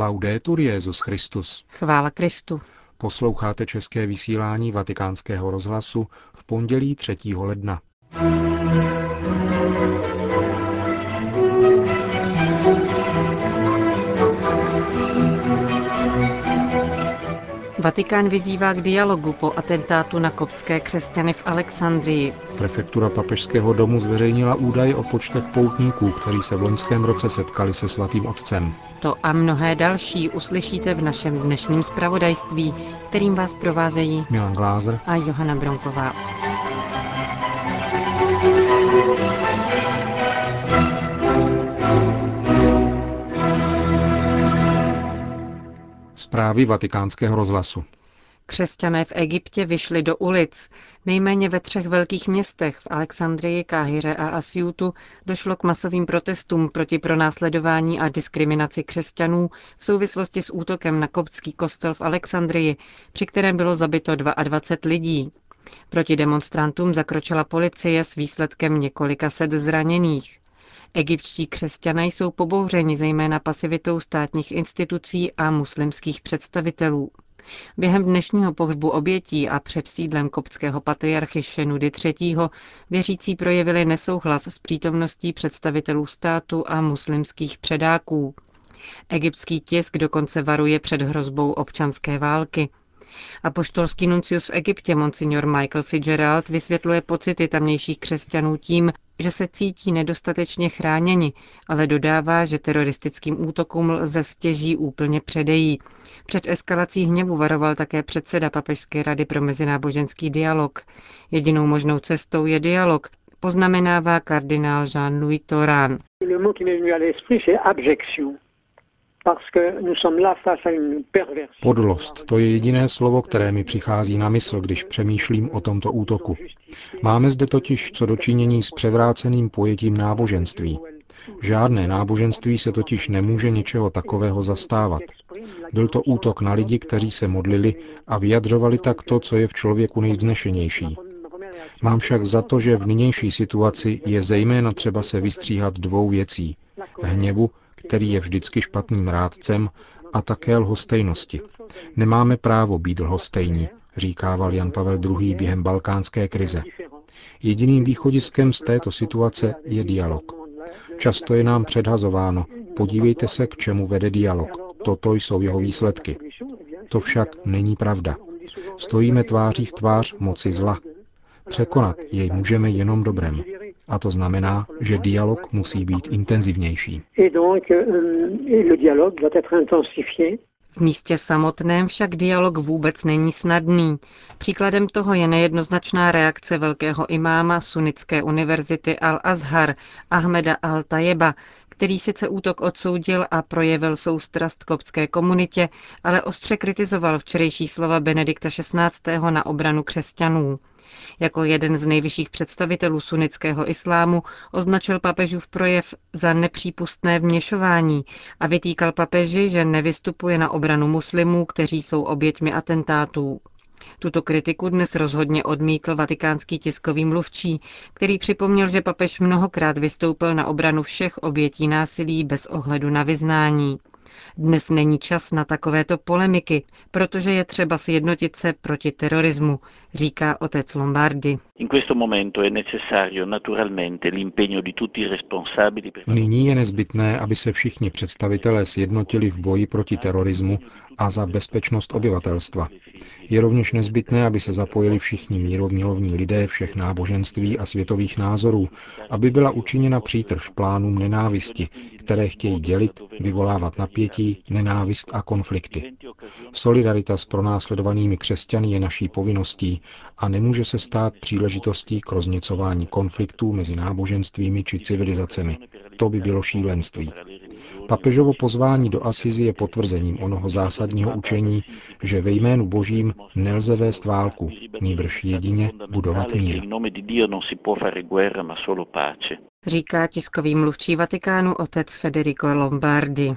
Laudetur Jezus Christus. Chvála Kristu. Posloucháte české vysílání Vatikánského rozhlasu v pondělí 3. ledna. Vatikán vyzývá k dialogu po atentátu na koptské křesťany v Alexandrii. Prefektura papežského domu zveřejnila údaje o počtech poutníků, kteří se v loňském roce setkali se svatým otcem. To a mnohé další uslyšíte v našem dnešním zpravodajství, kterým vás provázejí Milan Glázer a Johana Bronková. Zprávy vatikánského rozhlasu. Křesťané v Egyptě vyšli do ulic. Nejméně ve třech velkých městech v Alexandrii, Káhyře a Asiutu došlo k masovým protestům proti pronásledování a diskriminaci křesťanů v souvislosti s útokem na koptský kostel v Alexandrii, při kterém bylo zabito 22 lidí. Proti demonstrantům zakročila policie s výsledkem několika set zraněných. Egyptští křesťané jsou pobouřeni zejména pasivitou státních institucí a muslimských představitelů. Během dnešního pohřbu obětí a před sídlem koptského patriarchy Šenudy III. věřící projevili nesouhlas s přítomností představitelů státu a muslimských předáků. Egyptský tisk dokonce varuje před hrozbou občanské války. Apoštolský nuncius v Egyptě, monsignor Michael Fitzgerald, vysvětluje pocity tamnějších křesťanů tím, že se cítí nedostatečně chráněni, ale dodává, že teroristickým útokům lze stěží úplně předejít. Před eskalací hněvu varoval také předseda Papežské rady pro mezináboženský dialog. Jedinou možnou cestou je dialog, poznamenává kardinál Jean-Louis Toran. Podlost, to je jediné slovo, které mi přichází na mysl, když přemýšlím o tomto útoku. Máme zde totiž co dočinění s převráceným pojetím náboženství. Žádné náboženství se totiž nemůže něčeho takového zastávat. Byl to útok na lidi, kteří se modlili a vyjadřovali tak to, co je v člověku nejvznešenější. Mám však za to, že v nynější situaci je zejména třeba se vystříhat dvou věcí. Hněvu který je vždycky špatným rádcem, a také lhostejnosti. Nemáme právo být lhostejní, říkával Jan Pavel II. během balkánské krize. Jediným východiskem z této situace je dialog. Často je nám předhazováno, podívejte se, k čemu vede dialog. Toto jsou jeho výsledky. To však není pravda. Stojíme tváří v tvář moci zla. Překonat jej můžeme jenom dobrem. A to znamená, že dialog musí být intenzivnější. Euh, v místě samotném však dialog vůbec není snadný. Příkladem toho je nejednoznačná reakce velkého imáma sunnické univerzity Al-Azhar Ahmeda Al-Tajeba, který sice útok odsoudil a projevil soustrast koptské komunitě, ale ostře kritizoval včerejší slova Benedikta XVI. na obranu křesťanů. Jako jeden z nejvyšších představitelů sunnického islámu označil papežův projev za nepřípustné vměšování a vytýkal papeži, že nevystupuje na obranu muslimů, kteří jsou oběťmi atentátů. Tuto kritiku dnes rozhodně odmítl vatikánský tiskový mluvčí, který připomněl, že papež mnohokrát vystoupil na obranu všech obětí násilí bez ohledu na vyznání. Dnes není čas na takovéto polemiky, protože je třeba sjednotit se proti terorismu, říká otec Lombardi. Nyní je nezbytné, aby se všichni představitelé sjednotili v boji proti terorismu a za bezpečnost obyvatelstva. Je rovněž nezbytné, aby se zapojili všichni míromilovní lidé všech náboženství a světových názorů, aby byla učiněna přítrž plánům nenávisti, které chtějí dělit, vyvolávat napětí, nenávist a konflikty. Solidarita s pronásledovanými křesťany je naší povinností a nemůže se stát příležitostí k rozněcování konfliktů mezi náboženstvími či civilizacemi. To by bylo šílenství. Papežovo pozvání do Asizi je potvrzením onoho zásadního učení, že ve jménu Božím nelze vést válku, nýbrž jedině budovat mír. Říká tiskový mluvčí Vatikánu otec Federico Lombardi.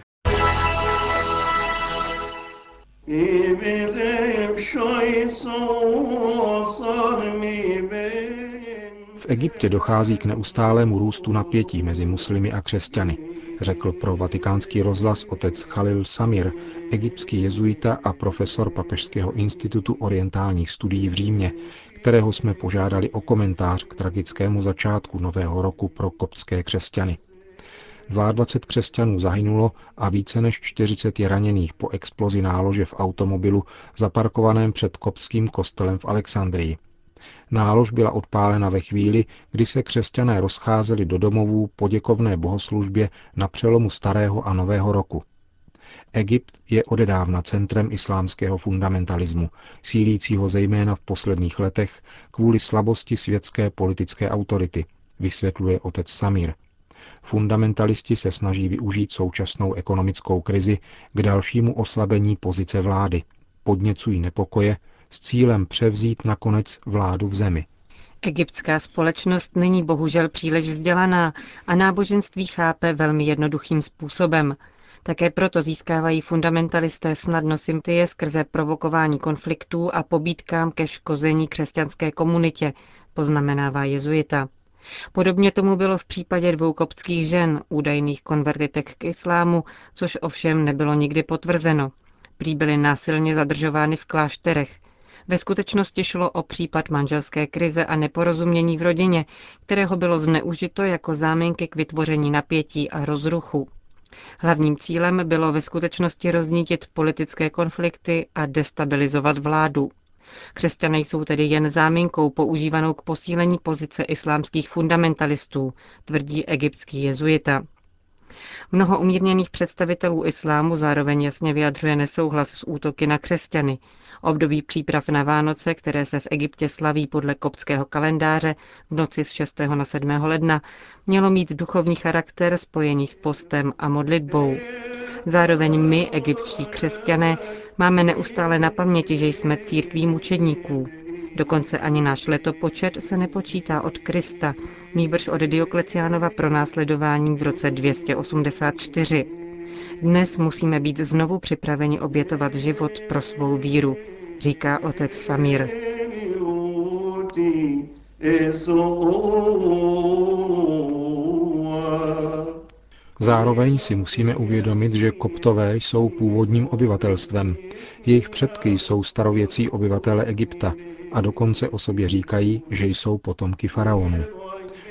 V Egyptě dochází k neustálému růstu napětí mezi muslimy a křesťany. řekl pro vatikánský rozhlas otec Khalil Samir, egyptský jezuita a profesor Papežského institutu orientálních studií v Římě, kterého jsme požádali o komentář k tragickému začátku nového roku pro koptské křesťany. 22 křesťanů zahynulo a více než 40 je raněných po explozi nálože v automobilu zaparkovaném před kopským kostelem v Alexandrii. Nálož byla odpálena ve chvíli, kdy se křesťané rozcházeli do domovů po děkovné bohoslužbě na přelomu starého a nového roku. Egypt je odedávna centrem islámského fundamentalismu, sílícího zejména v posledních letech kvůli slabosti světské politické autority, vysvětluje otec Samir. Fundamentalisti se snaží využít současnou ekonomickou krizi k dalšímu oslabení pozice vlády, podněcují nepokoje s cílem převzít nakonec vládu v zemi. Egyptská společnost není bohužel příliš vzdělaná a náboženství chápe velmi jednoduchým způsobem. Také proto získávají fundamentalisté snadno sympatie skrze provokování konfliktů a pobídkám ke škození křesťanské komunitě, poznamenává jezuita. Podobně tomu bylo v případě dvou koptských žen, údajných konvertitek k islámu, což ovšem nebylo nikdy potvrzeno. Prý byly násilně zadržovány v klášterech. Ve skutečnosti šlo o případ manželské krize a neporozumění v rodině, kterého bylo zneužito jako záminky k vytvoření napětí a rozruchu. Hlavním cílem bylo ve skutečnosti roznítit politické konflikty a destabilizovat vládu. Křesťané jsou tedy jen záminkou používanou k posílení pozice islámských fundamentalistů, tvrdí egyptský jezuita. Mnoho umírněných představitelů islámu zároveň jasně vyjadřuje nesouhlas s útoky na křesťany. Období příprav na Vánoce, které se v Egyptě slaví podle koptského kalendáře v noci z 6. na 7. ledna, mělo mít duchovní charakter spojený s postem a modlitbou. Zároveň my, egyptští křesťané, máme neustále na paměti, že jsme církví mučedníků. Dokonce ani náš letopočet se nepočítá od Krista, nýbrž od Diokleciánova pronásledování v roce 284. Dnes musíme být znovu připraveni obětovat život pro svou víru, říká otec Samir. Zároveň si musíme uvědomit, že koptové jsou původním obyvatelstvem. Jejich předky jsou starověcí obyvatele Egypta a dokonce o sobě říkají, že jsou potomky faraonů.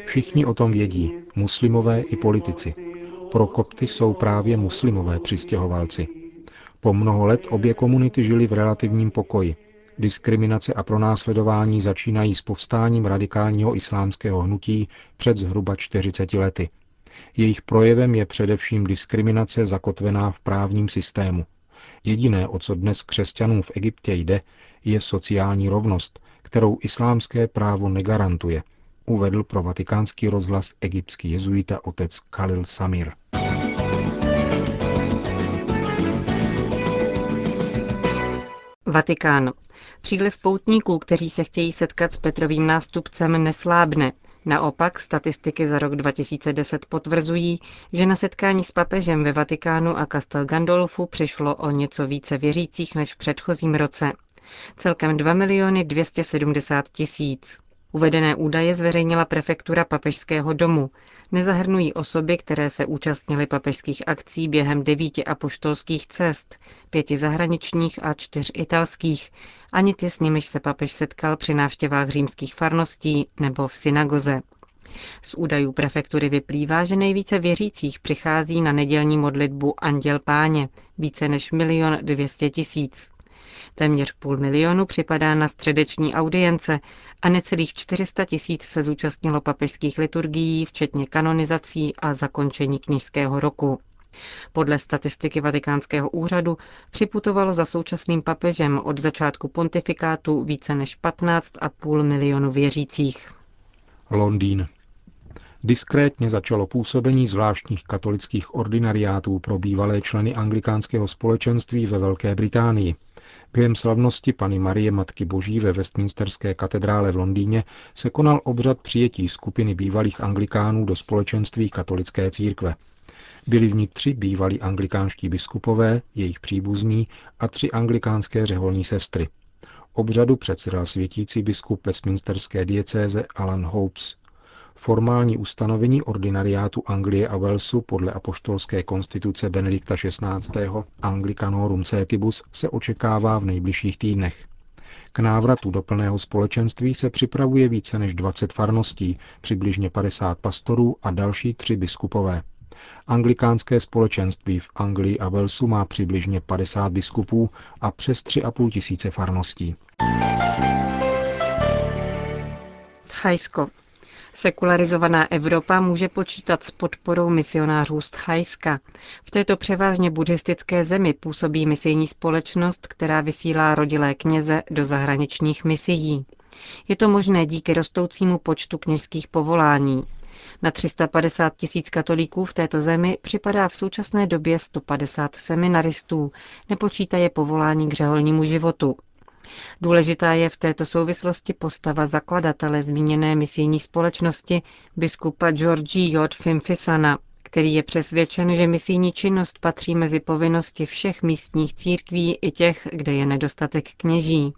Všichni o tom vědí, muslimové i politici. Pro kopty jsou právě muslimové přistěhovalci. Po mnoho let obě komunity žily v relativním pokoji. Diskriminace a pronásledování začínají s povstáním radikálního islámského hnutí před zhruba 40 lety – jejich projevem je především diskriminace zakotvená v právním systému. Jediné, o co dnes křesťanům v Egyptě jde, je sociální rovnost, kterou islámské právo negarantuje, uvedl pro vatikánský rozhlas egyptský jezuita otec Khalil Samir. Vatikán. Příliv poutníků, kteří se chtějí setkat s Petrovým nástupcem, neslábne. Naopak statistiky za rok 2010 potvrzují, že na setkání s papežem ve Vatikánu a Castel Gandolfu přišlo o něco více věřících než v předchozím roce. Celkem 2 miliony 270 tisíc. Uvedené údaje zveřejnila prefektura papežského domu. Nezahrnují osoby, které se účastnily papežských akcí během devíti apoštolských cest, pěti zahraničních a čtyř italských, ani ty, s nimiž se papež setkal při návštěvách římských farností nebo v synagoze. Z údajů prefektury vyplývá, že nejvíce věřících přichází na nedělní modlitbu Anděl Páně, více než milion dvěstě tisíc. Téměř půl milionu připadá na středeční audience a necelých 400 tisíc se zúčastnilo papežských liturgií, včetně kanonizací a zakončení knižského roku. Podle statistiky Vatikánského úřadu připutovalo za současným papežem od začátku pontifikátu více než 15,5 milionu věřících. Londýn. Diskrétně začalo působení zvláštních katolických ordinariátů pro bývalé členy anglikánského společenství ve Velké Británii. Během slavnosti Pany Marie Matky Boží ve Westminsterské katedrále v Londýně se konal obřad přijetí skupiny bývalých anglikánů do společenství katolické církve. Byli v ní tři bývalí anglikánští biskupové, jejich příbuzní a tři anglikánské řeholní sestry. Obřadu předsedal světící biskup Westminsterské diecéze Alan Hopes. Formální ustanovení ordinariátu Anglie a Walesu podle apoštolské konstituce Benedikta XVI. Anglicanorum Cetibus se očekává v nejbližších týdnech. K návratu do plného společenství se připravuje více než 20 farností, přibližně 50 pastorů a další tři biskupové. Anglikánské společenství v Anglii a Walesu má přibližně 50 biskupů a přes 3,5 tisíce farností. Thajsko. Sekularizovaná Evropa může počítat s podporou misionářů z Thajska. V této převážně buddhistické zemi působí misijní společnost, která vysílá rodilé kněze do zahraničních misií. Je to možné díky rostoucímu počtu kněžských povolání. Na 350 tisíc katolíků v této zemi připadá v současné době 150 seminaristů, nepočítaje povolání k řeholnímu životu. Důležitá je v této souvislosti postava zakladatele zmíněné misijní společnosti, biskupa Georgi J. Fimfisana, který je přesvědčen, že misijní činnost patří mezi povinnosti všech místních církví i těch, kde je nedostatek kněží.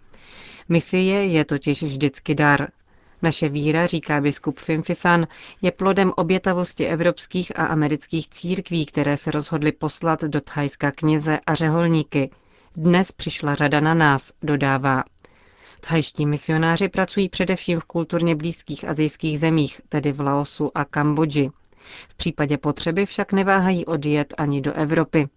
Misie je totiž vždycky dar. Naše víra, říká biskup Fimfisan, je plodem obětavosti evropských a amerických církví, které se rozhodly poslat do Thajska kněze a řeholníky. Dnes přišla řada na nás, dodává. Thajští misionáři pracují především v kulturně blízkých azijských zemích, tedy v Laosu a Kambodži. V případě potřeby však neváhají odjet ani do Evropy.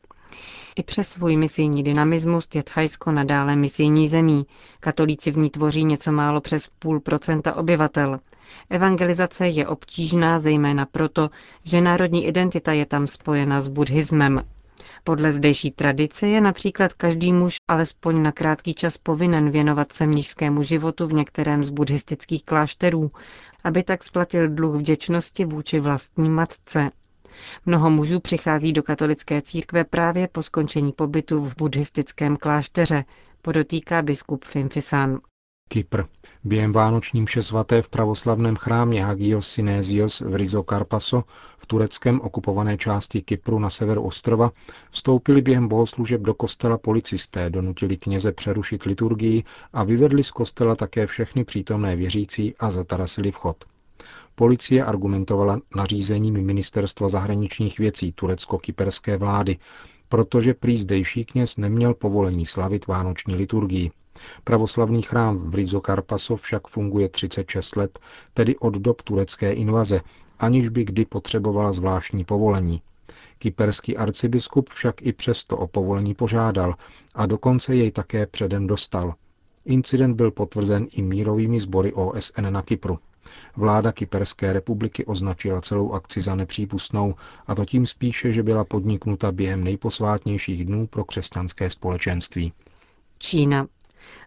I přes svůj misijní dynamismus je Thajsko nadále misijní zemí. Katolíci v ní tvoří něco málo přes půl procenta obyvatel. Evangelizace je obtížná zejména proto, že národní identita je tam spojena s buddhismem. Podle zdejší tradice je například každý muž alespoň na krátký čas povinen věnovat se mnižskému životu v některém z buddhistických klášterů, aby tak splatil dluh vděčnosti vůči vlastní matce. Mnoho mužů přichází do katolické církve právě po skončení pobytu v buddhistickém klášteře, podotýká biskup Fimfisan. Kypr. Během vánoční mše svaté v pravoslavném chrámě Hagios Synésios v Rizo Karpaso v tureckém okupované části Kypru na severu ostrova vstoupili během bohoslužeb do kostela policisté, donutili kněze přerušit liturgii a vyvedli z kostela také všechny přítomné věřící a zatarasili vchod. Policie argumentovala nařízením ministerstva zahraničních věcí turecko-kyperské vlády, protože prý zdejší kněz neměl povolení slavit vánoční liturgii. Pravoslavný chrám v Rizo Karpaso však funguje 36 let, tedy od dob turecké invaze, aniž by kdy potřebovala zvláštní povolení. Kyperský arcibiskup však i přesto o povolení požádal a dokonce jej také předem dostal. Incident byl potvrzen i mírovými sbory OSN na Kypru. Vláda Kyperské republiky označila celou akci za nepřípustnou, a to tím spíše, že byla podniknuta během nejposvátnějších dnů pro křesťanské společenství. Čína.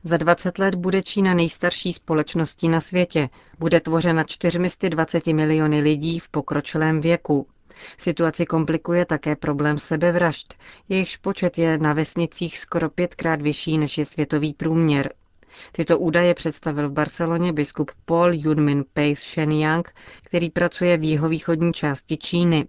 Za 20 let bude Čína nejstarší společností na světě. Bude tvořena 420 miliony lidí v pokročilém věku. Situaci komplikuje také problém sebevražd. Jejichž počet je na vesnicích skoro pětkrát vyšší než je světový průměr. Tyto údaje představil v Barceloně biskup Paul Yunmin Pace Shenyang, který pracuje v jihovýchodní části Číny.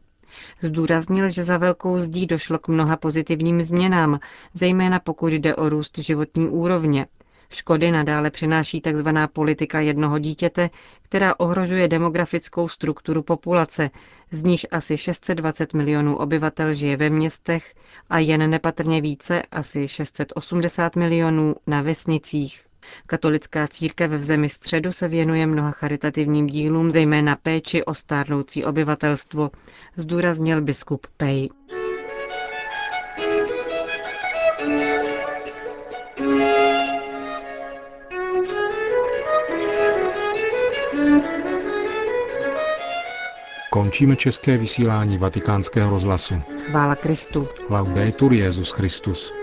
Zdůraznil, že za velkou zdí došlo k mnoha pozitivním změnám, zejména pokud jde o růst životní úrovně. Škody nadále přináší tzv. politika jednoho dítěte, která ohrožuje demografickou strukturu populace, z níž asi 620 milionů obyvatel žije ve městech a jen nepatrně více, asi 680 milionů, na vesnicích. Katolická církev v zemi středu se věnuje mnoha charitativním dílům, zejména péči o stárnoucí obyvatelstvo, zdůraznil biskup Pej. Končíme české vysílání vatikánského rozhlasu. Chvála Kristu. Laudetur Jezus Christus.